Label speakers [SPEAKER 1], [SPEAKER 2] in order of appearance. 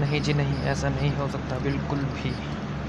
[SPEAKER 1] नहीं जी नहीं ऐसा नहीं हो सकता बिल्कुल भी।